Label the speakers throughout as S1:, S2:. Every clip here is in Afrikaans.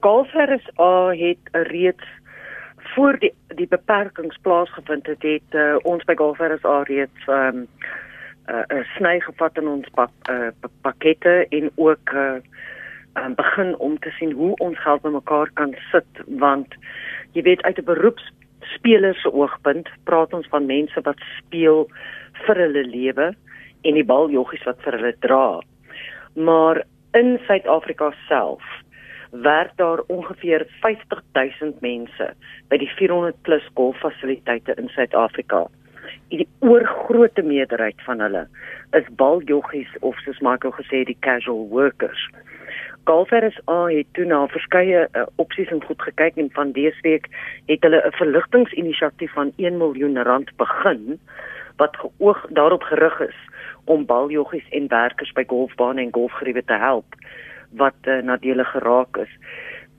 S1: Golfers uh, het reeds voor die die beperkings plaasgevind het, het uh, ons by Golfers al reeds um, uh, 'n sny gevat in ons pak, uh, pakkette en ook uh, um, begin om te sien hoe ons geld bymekaar kan sit want jy weet uit 'n beroepsspeler se oogpunt praat ons van mense wat speel vir hulle lewe en die baljoggies wat vir hulle dra. Maar in Suid-Afrika self werk daar ongeveer 50000 mense by die 400 plus golffasiliteite in Suid-Afrika. Die oorgrootste meerderheid van hulle is baljoggies of soos Michael gesê die casual workers. Golfers het toe na verskeie uh, opsies en goed gekyk en van dese week het hulle 'n verligtingsinisiatief van 1 miljoen rand begin wat geoog daarop gerig is om baljoggies en werkers by golfbane en golfgeriewe te help wat uh, nadelig geraak is.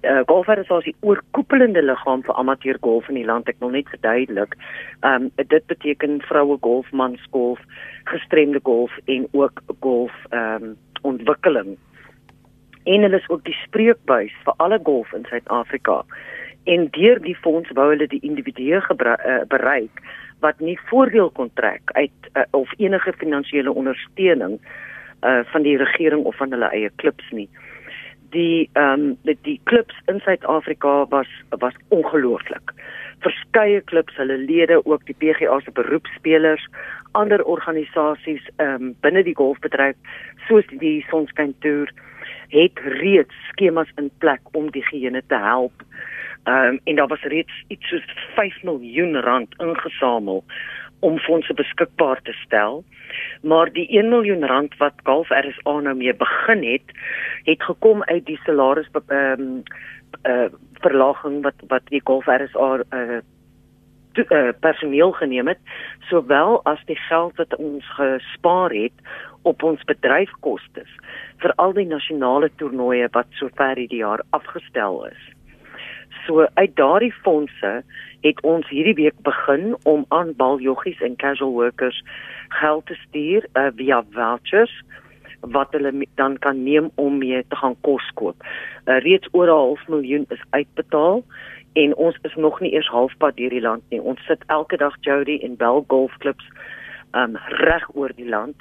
S1: Uh, golfers is die oorkoepelende liggaam vir amateur golf in die land. Ek wil net verduidelik. Ehm um, dit beteken vroue golf, mans golf, gestremde golf en ook golf ehm um, ontwikkeling en hulle is ook die spreekbuis vir alle golf in Suid-Afrika. En deur die fonds wou hulle die individue uh, bereik wat nie voordeel kon trek uit uh, of enige finansiële ondersteuning uh, van die regering of van hulle eie klubs nie. Die ehm um, die, die klubs in Suid-Afrika was was ongelooflik. Verskeie klubs, hulle lede, ook die PGA se beroepspelers, ander organisasies ehm um, binne die golfbedryf soos die Sonskyn Tour het reeds skemas in plek om diegene te help. Ehm um, en daar was reeds iets soos 5 miljoen rand ingesamel om fondse beskikbaar te stel. Maar die 1 miljoen rand wat Golf RSA nou mee begin het, het gekom uit die salaris ehm um, uh verlaging wat wat die Golf RSA uh to, uh, personeel geneem het sowel as die geld wat ons gespaar het op ons bedryfkoste vir al die nasionale toernooie wat sover hierdie jaar afgestel is. So uit daardie fondse het ons hierdie week begin om aan baljoggies en casual workers geld te stuur uh, via vouchers wat hulle dan kan neem om mee te gaan kos koop. Uh, reeds oor 'n half miljoen is uitbetaal en ons is nog nie eers halfpad deur die land nie. Ons sit elke dag Jody en Bell golfklubs um reg oor die land.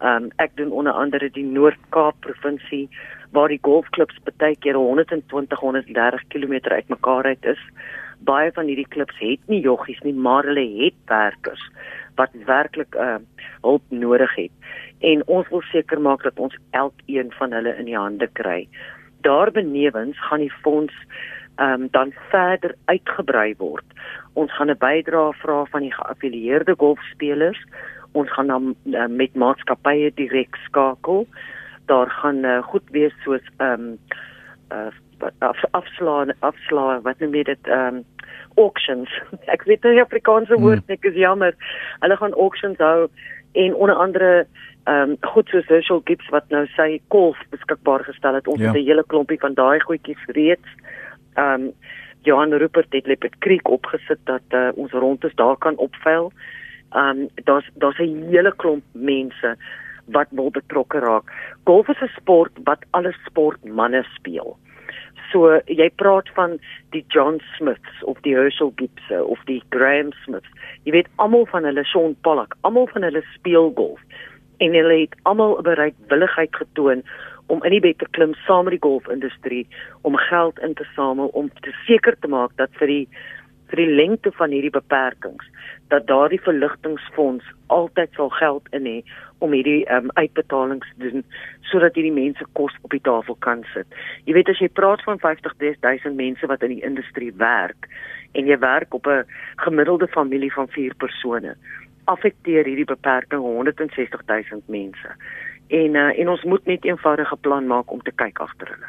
S1: Um ek doen onder andere die Noord-Kaap provinsie waar die golfklubs baie keer 120 130 km uitmekaar uit is. Baie van hierdie klubs het nie joggies nie, maar hulle het werkers wat werklik uh hulp nodig het. En ons wil seker maak dat ons elkeen van hulle in die hande kry. Daarbenewens gaan die fonds um, dan verder uitgebrei word. Ons gaan 'n bydrae vra van die geaffilieerde golfspelers. Ons gaan dan uh, met maatskappye direk skakel. Daar gaan uh, goed wees soos ehm um, uh, af, afslaan afslaan wat noem jy dit ehm um, auctions. Ek weet nie Afrikaanse hmm. woord nie, ek is jammer. Hulle gaan auctions hou en onder andere ehm um, goed soos Virtual Gips wat nou sy golf beskikbaar gestel het. Ons ja. het 'n hele klompie van daai goedjies reeds ehm um, Johan Rupert het Lepet Creek opgesit dat uh, ons rondes daar kan opveil. Ehm um, daar's daar's 'n hele klomp mense wat wil betrokke raak. Golf is 'n sport wat alle sportmense speel. So jy praat van die John Smiths of die Herschel Gibson of die Graham Smiths. Jy weet almal van hulle Sean Pollock, almal van hulle speel golf en hulle het almal 'n bereidwilligheid getoon om in die bed te klim saam met die golfindustrie om geld in te samel om te seker te maak dat vir die vir die lengte van hierdie beperkings dat daardie verligtingfonds altyd sal geld in hê om hierdie um, uitbetalings doen sodat hierdie mense kos op die tafel kan sit. Jy weet as jy praat van 50000 mense wat in die industrie werk en jy werk op 'n gemiddelde familie van 4 persone, affekteer hierdie beperking 160000 mense en uh, en ons moet net eenvoudige plan maak om te kyk agter hulle.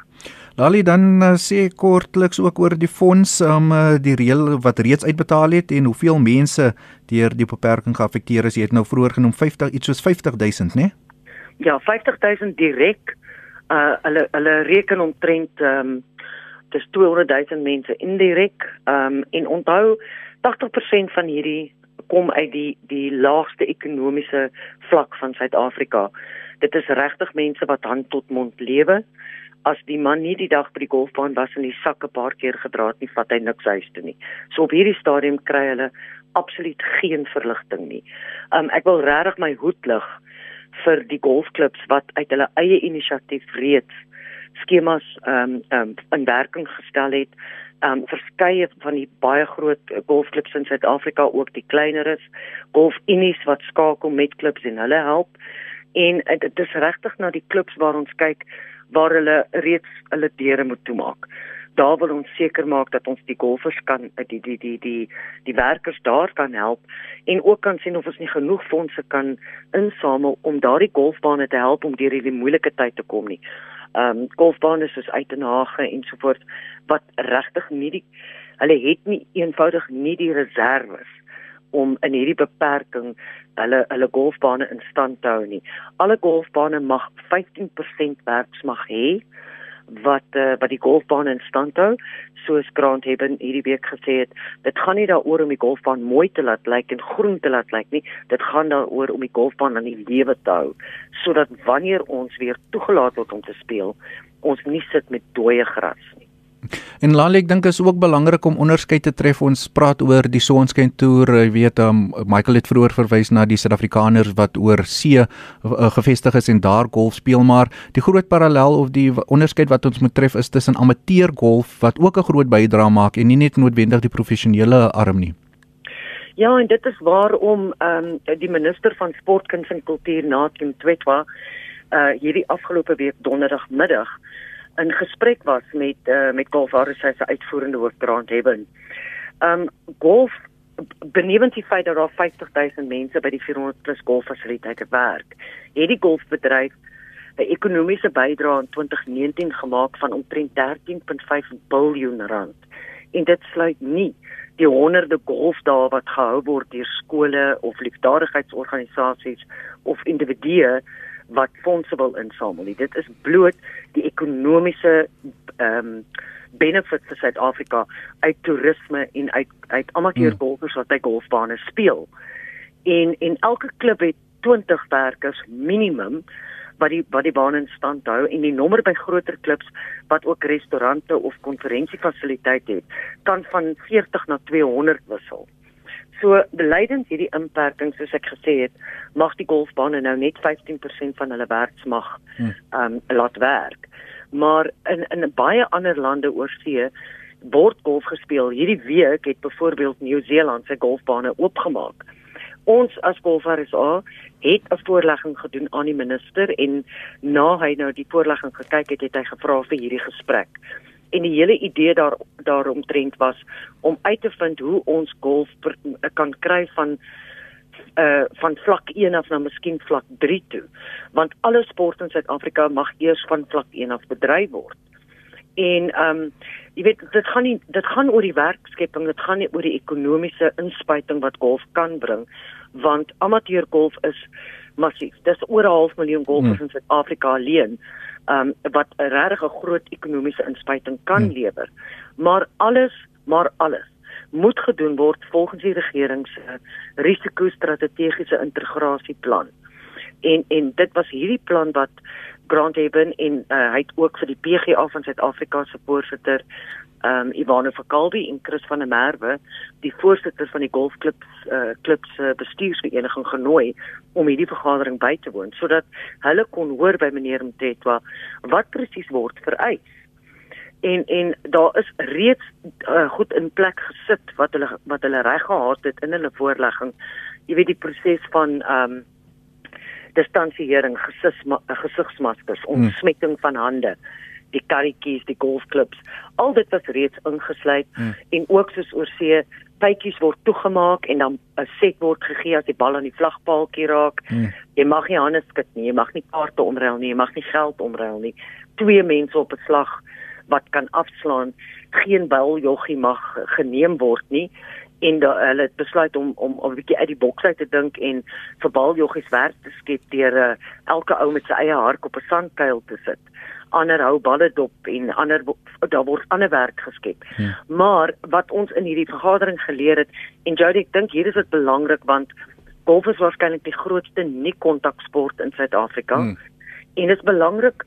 S2: Lali dan uh, sê kortliks ook oor die fonds om um, uh, die reël wat reeds uitbetaal het en hoeveel mense deur die beperking geaffekteer is. Jy het nou vroeër genoem 50 iets soos 50000, né?
S1: Ja, 50000 direk. Uh hulle hulle reken omtrent ehm um, dis 200000 mense indirek. Ehm um, en onthou 80% van hierdie kom uit die die laagste ekonomiese vlak van Suid-Afrika dit is regtig mense wat hand tot mond lewe. As die man nie die dag by die golfbaan was en die sak 'n paar keer gedra het nie, vat hy niks huis toe nie. So op hierdie stadium kry hulle absoluut geen verligting nie. Um ek wil regtig my hoed lig vir die golfklubs wat uit hulle eie inisiatief reeds skemas um um in werking gestel het. Um verskeie van die baie groot golfklubs in Suid-Afrika, ook die kleineres, golfunies wat skakel met klubs en hulle help. En uh, dit is regtig na die klubs waar ons kyk waar hulle reeds hulle deure moet toemaak. Daar wil ons seker maak dat ons die golfers kan die die die die die werkers daar kan help en ook kan sien of ons nie genoeg fondse kan insamel om daardie golfbane te help om deur hierdie moeilike tyd te kom nie. Ehm um, golfbane soos Uitenhage en so voort wat regtig nie die hulle het nie eenvoudig nie die reserves om in hierdie beperking hulle hulle golfbane in stand te hou nie. Alle golfbane mag 15% werksmag hê wat uh, wat die golfbane in stand hou. Soos Grant Hebben hierdie week gesê het, dit gaan nie daaroor om die golfbaan mooi te laat lyk en groen te laat lyk nie. Dit gaan daaroor om die golfbaan aan die lewe te hou sodat wanneer ons weer toegelaat word om te speel, ons nie sit met dooie gras nie.
S2: En Lali, ek dink is ook belangrik om onderskeid te tref. Ons praat oor die Sonskyn Tour. Jy weet, um, Michael het vroeër verwys na die Suid-Afrikaners wat oor see uh, gevestig is en daar golf speel, maar die groot parallel of die onderskeid wat ons moet tref is tussen amateur golf wat ook 'n groot bydrae maak en nie net noodwendig die professionele arm nie.
S1: Ja, en dit is waarom ehm um, die minister van sport, kuns en kultuur, Natim Twetwa, uh hierdie afgelope week donderdagmiddag in gesprek was met uh, met Golf RSA se uitvoerende hoof Grant Hebben. Um golf benewens die feit dat daar 50000 mense by die 400 plus golffasiliteite werk, het die golfbedryf 'n ekonomiese bydrae in 2019 gemaak van omtrent 13.5 miljard rand. En dit sluit nie die honderde golfdae wat gehou word deur skole of liefdadigheidsorganisasies of individue wat fondse wil insamel nie. Dit is bloot die ekonomiese ehm um, benefits vir Suid-Afrika uit toerisme en uit uit amateur hmm. golfers wat by golfbane speel. En en elke klub het 20 werkers minimum wat die wat die bane in stand hou en die nommer by groter klubs wat ook restaurante of konferensiefasiliteite het kan van 40 na 200 wissel. So belydend hierdie inperking soos ek gesê het, mag die golfbane nou net 15% van hulle werksmag ehm um, laat werk. Maar in in baie ander lande oor see word golf gespeel. Hierdie week het byvoorbeeld Nieu-Seeland sy golfbane oopgemaak. Ons as golfers het 'n voorlegging gedoen aan die minister en na hy nou die voorlegging gekyk het, het hy gevra vir hierdie gesprek en die hele idee daar daaromtrent was om uit te vind hoe ons golf per, kan kry van uh van vlak 1 af na miskien vlak 3 toe want alle sport in Suid-Afrika mag eers van vlak 1 af bedryf word. En um jy weet dit gaan nie dit gaan oor die werkskepping, dit gaan nie oor die ekonomiese inspuiting wat golf kan bring want amateur golf is massief. Dis oor 'n half miljoen golfers hmm. in Suid-Afrika alleen um, wat 'n regtig 'n groot ekonomiese inspuiting kan hmm. lewer. Maar alles, maar alles moet gedoen word volgens die regering se risiko-strategiese integrasieplan. En en dit was hierdie plan wat Grant Haben en uh, hy het ook vir die PGA van Suid-Afrika se voorsitter ehm um, Ivano Fakaldi en Chris van der Merwe, die voorsitter van die golfklub eh uh, klub se bestuursvereniging genooi om hierdie vergadering by te woon sodat hulle kon hoor by meneer Mtetwa wat presies word vereis. En en daar is reeds uh, goed in plek gesit wat hulle wat hulle reg gehad het in hulle voorlegging. Jy weet die proses van ehm um, distansiering, gesigsmaskers, hmm. ontsmetting van hande die karretjies, die golfklubs, al dit was reeds ingesluit hmm. en ook soos oorsee pypies word toegemaak en dan 'n set word gegee as die bal aan die vlagpaaltjie raak. Hmm. Jy mag nie hande skud nie, jy mag nie kaarte omruil nie, jy mag nie geld omruil nie. Twee mense op 'n slag wat kan afslaan, geen baljoggie mag geneem word nie en da, hulle het besluit om om 'n bietjie uit die boks uit te dink en vir baljoggies werk te skep deur uh, elke ou met sy eie hark op 'n sandkuil te sit ander hou balle dop en ander daar word ander werk geskep. Ja. Maar wat ons in hierdie vergadering geleer het en Jody ek dink hier is dit belangrik want golf is waarskynlik die grootste nie kontaksport in Suid-Afrika. Hmm. En dit is belangrik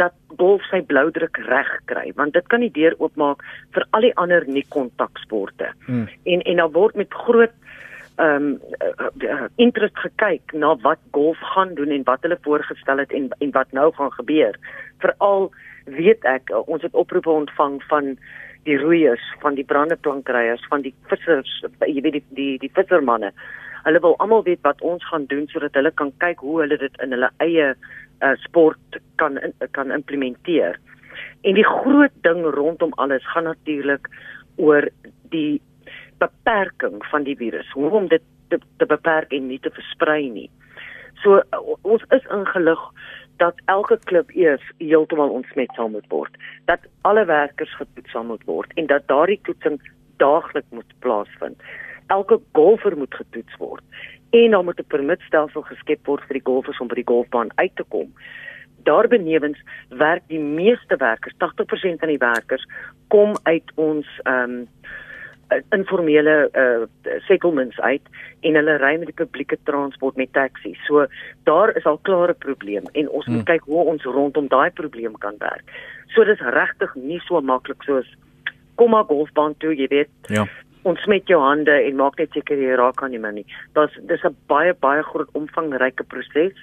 S1: dat golf sy bloudruk reg kry want dit kan die deur oopmaak vir al die ander nie kontaksporte. Hmm. En en dan word met groot ehm um, uh, interest gekyk na wat golf gaan doen en wat hulle voorgestel het en en wat nou gaan gebeur. Veral weet ek ons het oproepe ontvang van die roeiers, van die brandeplankryers, van die vissers, jy weet die die die vissermanne. Hulle wil almal weet wat ons gaan doen sodat hulle kan kyk hoe hulle dit in hulle eie uh, sport kan in, kan implementeer. En die groot ding rondom alles gaan natuurlik oor die beperking van die virus. Hoe om dit te, te beperk en nie te versprei nie. So ons is ingelig dat elke klub eers heeltemal ontsmet sal moet word, dat alle werkers getoets sal moet word en dat daardie toetsing daagliks moet plaasvind. Elke golfer moet getoets word en dan moet 'n permitstelsel geskep word vir die golfers om by die golfbaan uit te kom. Daarbenewens werk die meeste werkers, 80% van die werkers kom uit ons ehm um, informele uh settlements uit en hulle ry met die publieke transport met taksies. So daar is al klare probleem en ons hmm. moet kyk hoe ons rondom daai probleem kan werk. So dis regtig nie so maklik soos kom maar golfbaan toe, jy weet. Ja. Ons met jou hande en maak net seker jy raak aan die manie. Dit's dis 'n baie baie groot omvangryke proses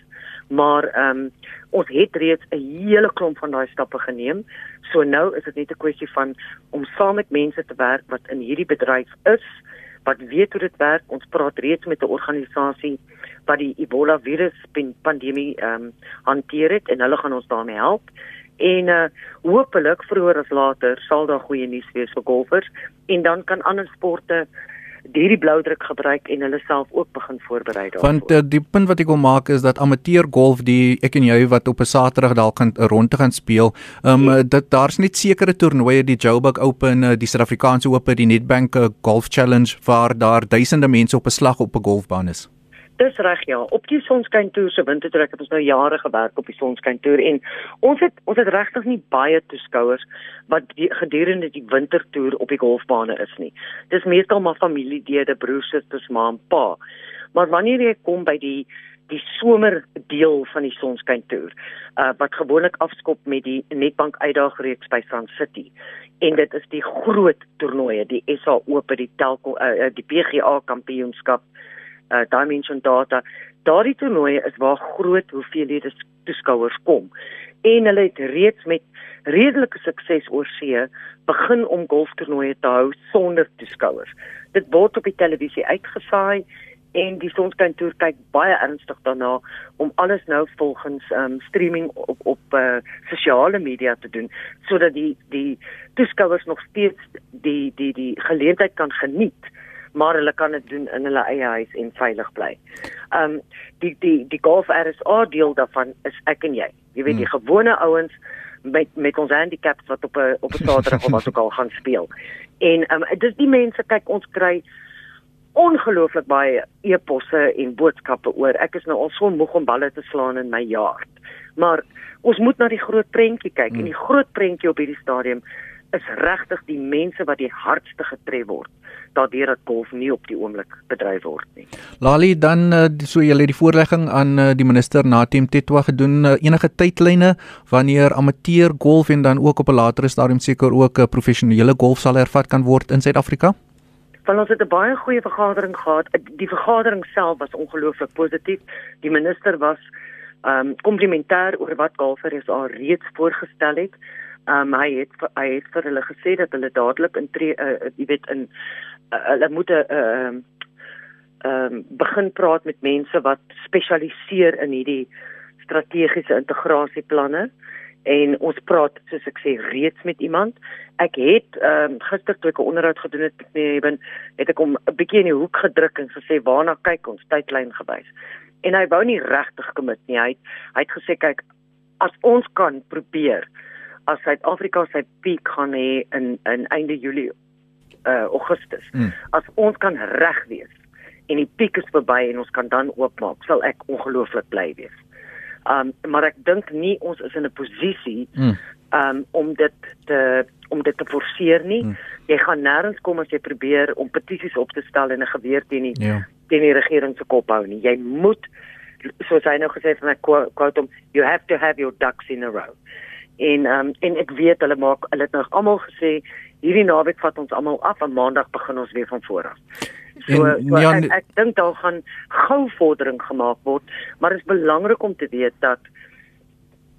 S1: maar ehm um, ons het reeds 'n hele klomp van daai stappe geneem. So nou is dit net 'n kwessie van om saam met mense te werk wat in hierdie bedryf is, wat weet hoe dit werk. Ons praat reeds met 'n organisasie wat die Ebola virus pandemie ehm um, hanteer het en hulle gaan ons daarmee help. En uh hopelik vroeër as later sal daar goeie nuus wees vir golfers en dan kan ander sporte hierdie bloudruk gebruik en hulle self ook begin voorberei daarvoor.
S2: Want uh, die punt wat ek wil maak is dat amateur golf die ek en jy wat op 'n Saterdag dalk kan 'n ronde gaan speel, ehm um, ja. dit daar's net sekere toernooie, die Joburg Open, eh, die Suid-Afrikaanse Ope, die Nedbank Golf Challenge waar daar duisende mense op 'n slag op 'n golfbaan is.
S1: Dis reg ja. Op die Sonskyn Tour se wintertrek het ons nou jare gewerk op die Sonskyn Tour en ons het ons het regtig nie baie toeskouers wat die, gedurende die wintertoer op die golfbane is nie. Dis meestal maar familielede, broers, susters, ma en pa. Maar wanneer jy kom by die die somer deel van die Sonskyn Tour, uh wat gewoonlik afskop met die Netbank uitdagreeks by Sun City en dit is die groot toernooie, die SA Ope, die Telkom uh, uh, die PGA Kampioenskap uh, Dimension Data. Daardie toernooie is waar groot hoeveelhede toeskouers kom. En hulle het reeds met redelike sukses oor see begin om golftoernooie te hou sonder toeskouers. Dit word op die televisie uitgesaai en die Sonskyn Tour kyk baie ernstig daarna om alles nou volgens um streaming op op uh, sosiale media te doen sodat die die toeskouers nog steeds die die die geleentheid kan geniet maar hulle kan dit doen in hulle eie huis en veilig bly. Um die die die Golf RSA deel daarvan is ek en jy. Jy weet die hmm. gewone ouens met met ons handicaps wat op 'n op 'n Saterdag of wat ook al gaan speel. En um dis die mense kyk ons kry ongelooflik baie e-posse en boodskappe oor. Ek is nou al so moeg om balle te slaan in my jaar. Maar ons moet na die groot prentjie kyk hmm. en die groot prentjie op hierdie stadium is regtig die mense wat die hardste getref word daardeur dat golf nie op die oomblik bedryf word nie.
S2: Lali dan eh, so jy het die voorlegging aan eh, die minister Natem Tetwa gedoen eh, enige tydlyne wanneer amateur golf en dan ook op 'n latere stadium seker ook 'n professionele golf sal ervat kan word in Suid-Afrika?
S1: Want ons het 'n baie goeie vergadering gehad. Die vergadering self was ongelooflik positief. Die minister was ehm um, komplimentêr oor wat golfer is al reeds voorgestel het. Ehm um, hy het hy het vir hulle gesê dat hulle dadelik in tree uh, jy weet in uh, hulle moet 'n ehm um, begin praat met mense wat spesialiseer in hierdie strategiese integrasieplanne en ons praat soos ek sê reeds met iemand. Ek het ehm um, gister toe ek 'n onderhoud gedoen het met Eben, het ek hom 'n bietjie in die hoek gedruk en gesê waarna kyk ons tydlyn gewys. En hy wou nie regtig commit nie. Hy het, hy het gesê kyk as ons kan probeer as Suid-Afrika sy piek gaan hê in in einde Julie uh Augustus. Mm. As ons kan reg wees en die piek is verby en ons kan dan oopmaak, sal ek ongelooflik bly wees. Um maar ek dink nie ons is in 'n posisie mm. um om dit te om dit te forceer nie. Mm. Jy gaan nêrens kom as jy probeer om petisies op te stel en 'n geweer teen die yeah. Ja. teen die regering se kop hou nie. Jy moet soos hy nou gesê het van 'n quote om you have to have your ducks in a row En um, en ek weet hulle maak hulle het nou almal gesê hierdie naweek vat ons almal af en maandag begin ons weer van voor af. So, en, so ja, ek, ek dink daar gaan gou vordering gemaak word, maar dit is belangrik om te weet dat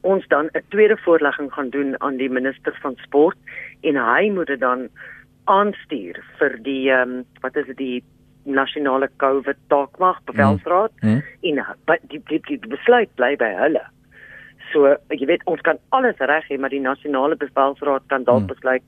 S1: ons dan 'n tweede voorlegging gaan doen aan die minister van sport en hy moet dit dan aanstuur vir die um, wat is dit die nasionale COVID taakmag bevelsraad mm. mm. en die, die die besluit bly by hulle. So jy weet ons kan alles reg hê maar die nasionale bevelsraad kan dalk hmm. besluit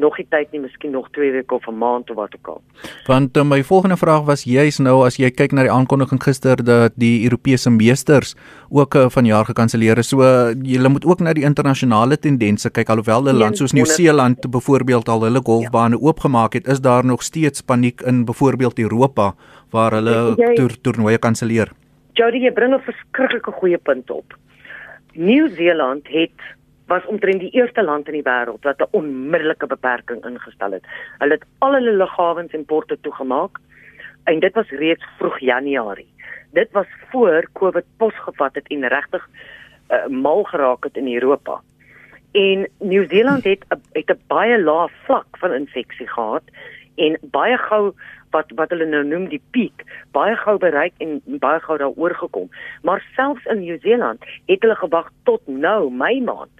S1: nog nie tyd nie, miskien nog 2 weke of 'n maand of wat ook al.
S2: Want uh, my volgende vraag was juis nou as jy kyk na die aankondiging gister dat die Europese meesters ook uh, vanjaar gekanselleer is. So uh, jy moet ook na die internasionale tendense kyk alhoewel 'n land soos Nieu-Seeland byvoorbeeld al hulle golfbane ja. oopgemaak het, is daar nog steeds paniek in byvoorbeeld Europa waar hulle toer, toernooie kanselleer.
S1: Jody, jy bring 'n verskriklike goeie punt op. Nieu-Seeland het was omtrent die eerste land in die wêreld wat 'n onmiddellike beperking ingestel het. Hulle het al hulle luggawens en porte toegemaak en dit was reeds vroeg Januarie. Dit was voor COVID posgevat het en regtig uh, mal geraak het in Europa. En Nieu-Seeland het het 'n baie lae vlak van infeksie gehad en baie gou wat wat hulle nou noem die piek baie gou bereik en baie gou daaroor gekom. Maar selfs in Nieu-Seeland het hulle gewag tot nou, Mei maand,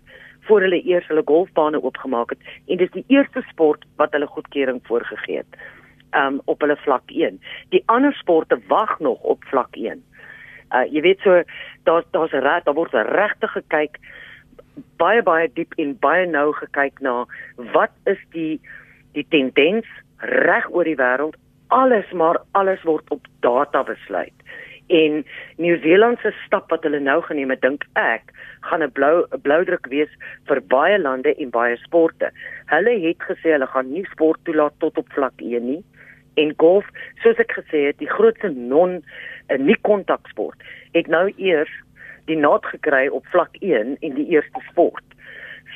S1: voor hulle eers hulle golfbane oopgemaak het en dis die eerste sport wat hulle goedkeuring voorgegee het. Um op hulle vlak 1. Die ander sporte wag nog op vlak 1. Uh jy weet so daar's daar's reg daar word regtig gekyk baie baie diep en baie nou gekyk na wat is die die tendens reg oor die wêreld alles maar alles word op data besluit. En Nieu-Seeland se stap wat hulle nou geneem het, dink ek, gaan 'n blou 'n bloudruk wees vir baie lande en baie sporte. Hulle het gesê hulle gaan nie sport toelaat tot op vlak 1 nie. En golf, soos ek gesê het, die grootste non 'n nie kontaksport, het nou eers die naad gekry op vlak 1 en die eerste sport.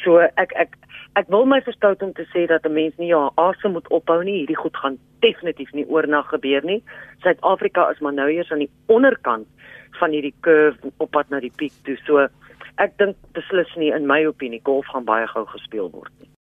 S1: So ek ek ek wil my verstout om te sê dat 'n mens nie ja asem moet ophou nie. Hierdie goed gaan definitief nie oornag gebeur nie. Suid-Afrika is maar nou eers aan die onderkant van hierdie curve op pad na die piek toe. So ek dink beslis nie in my opinie golf gaan baie gou gespeel word nie.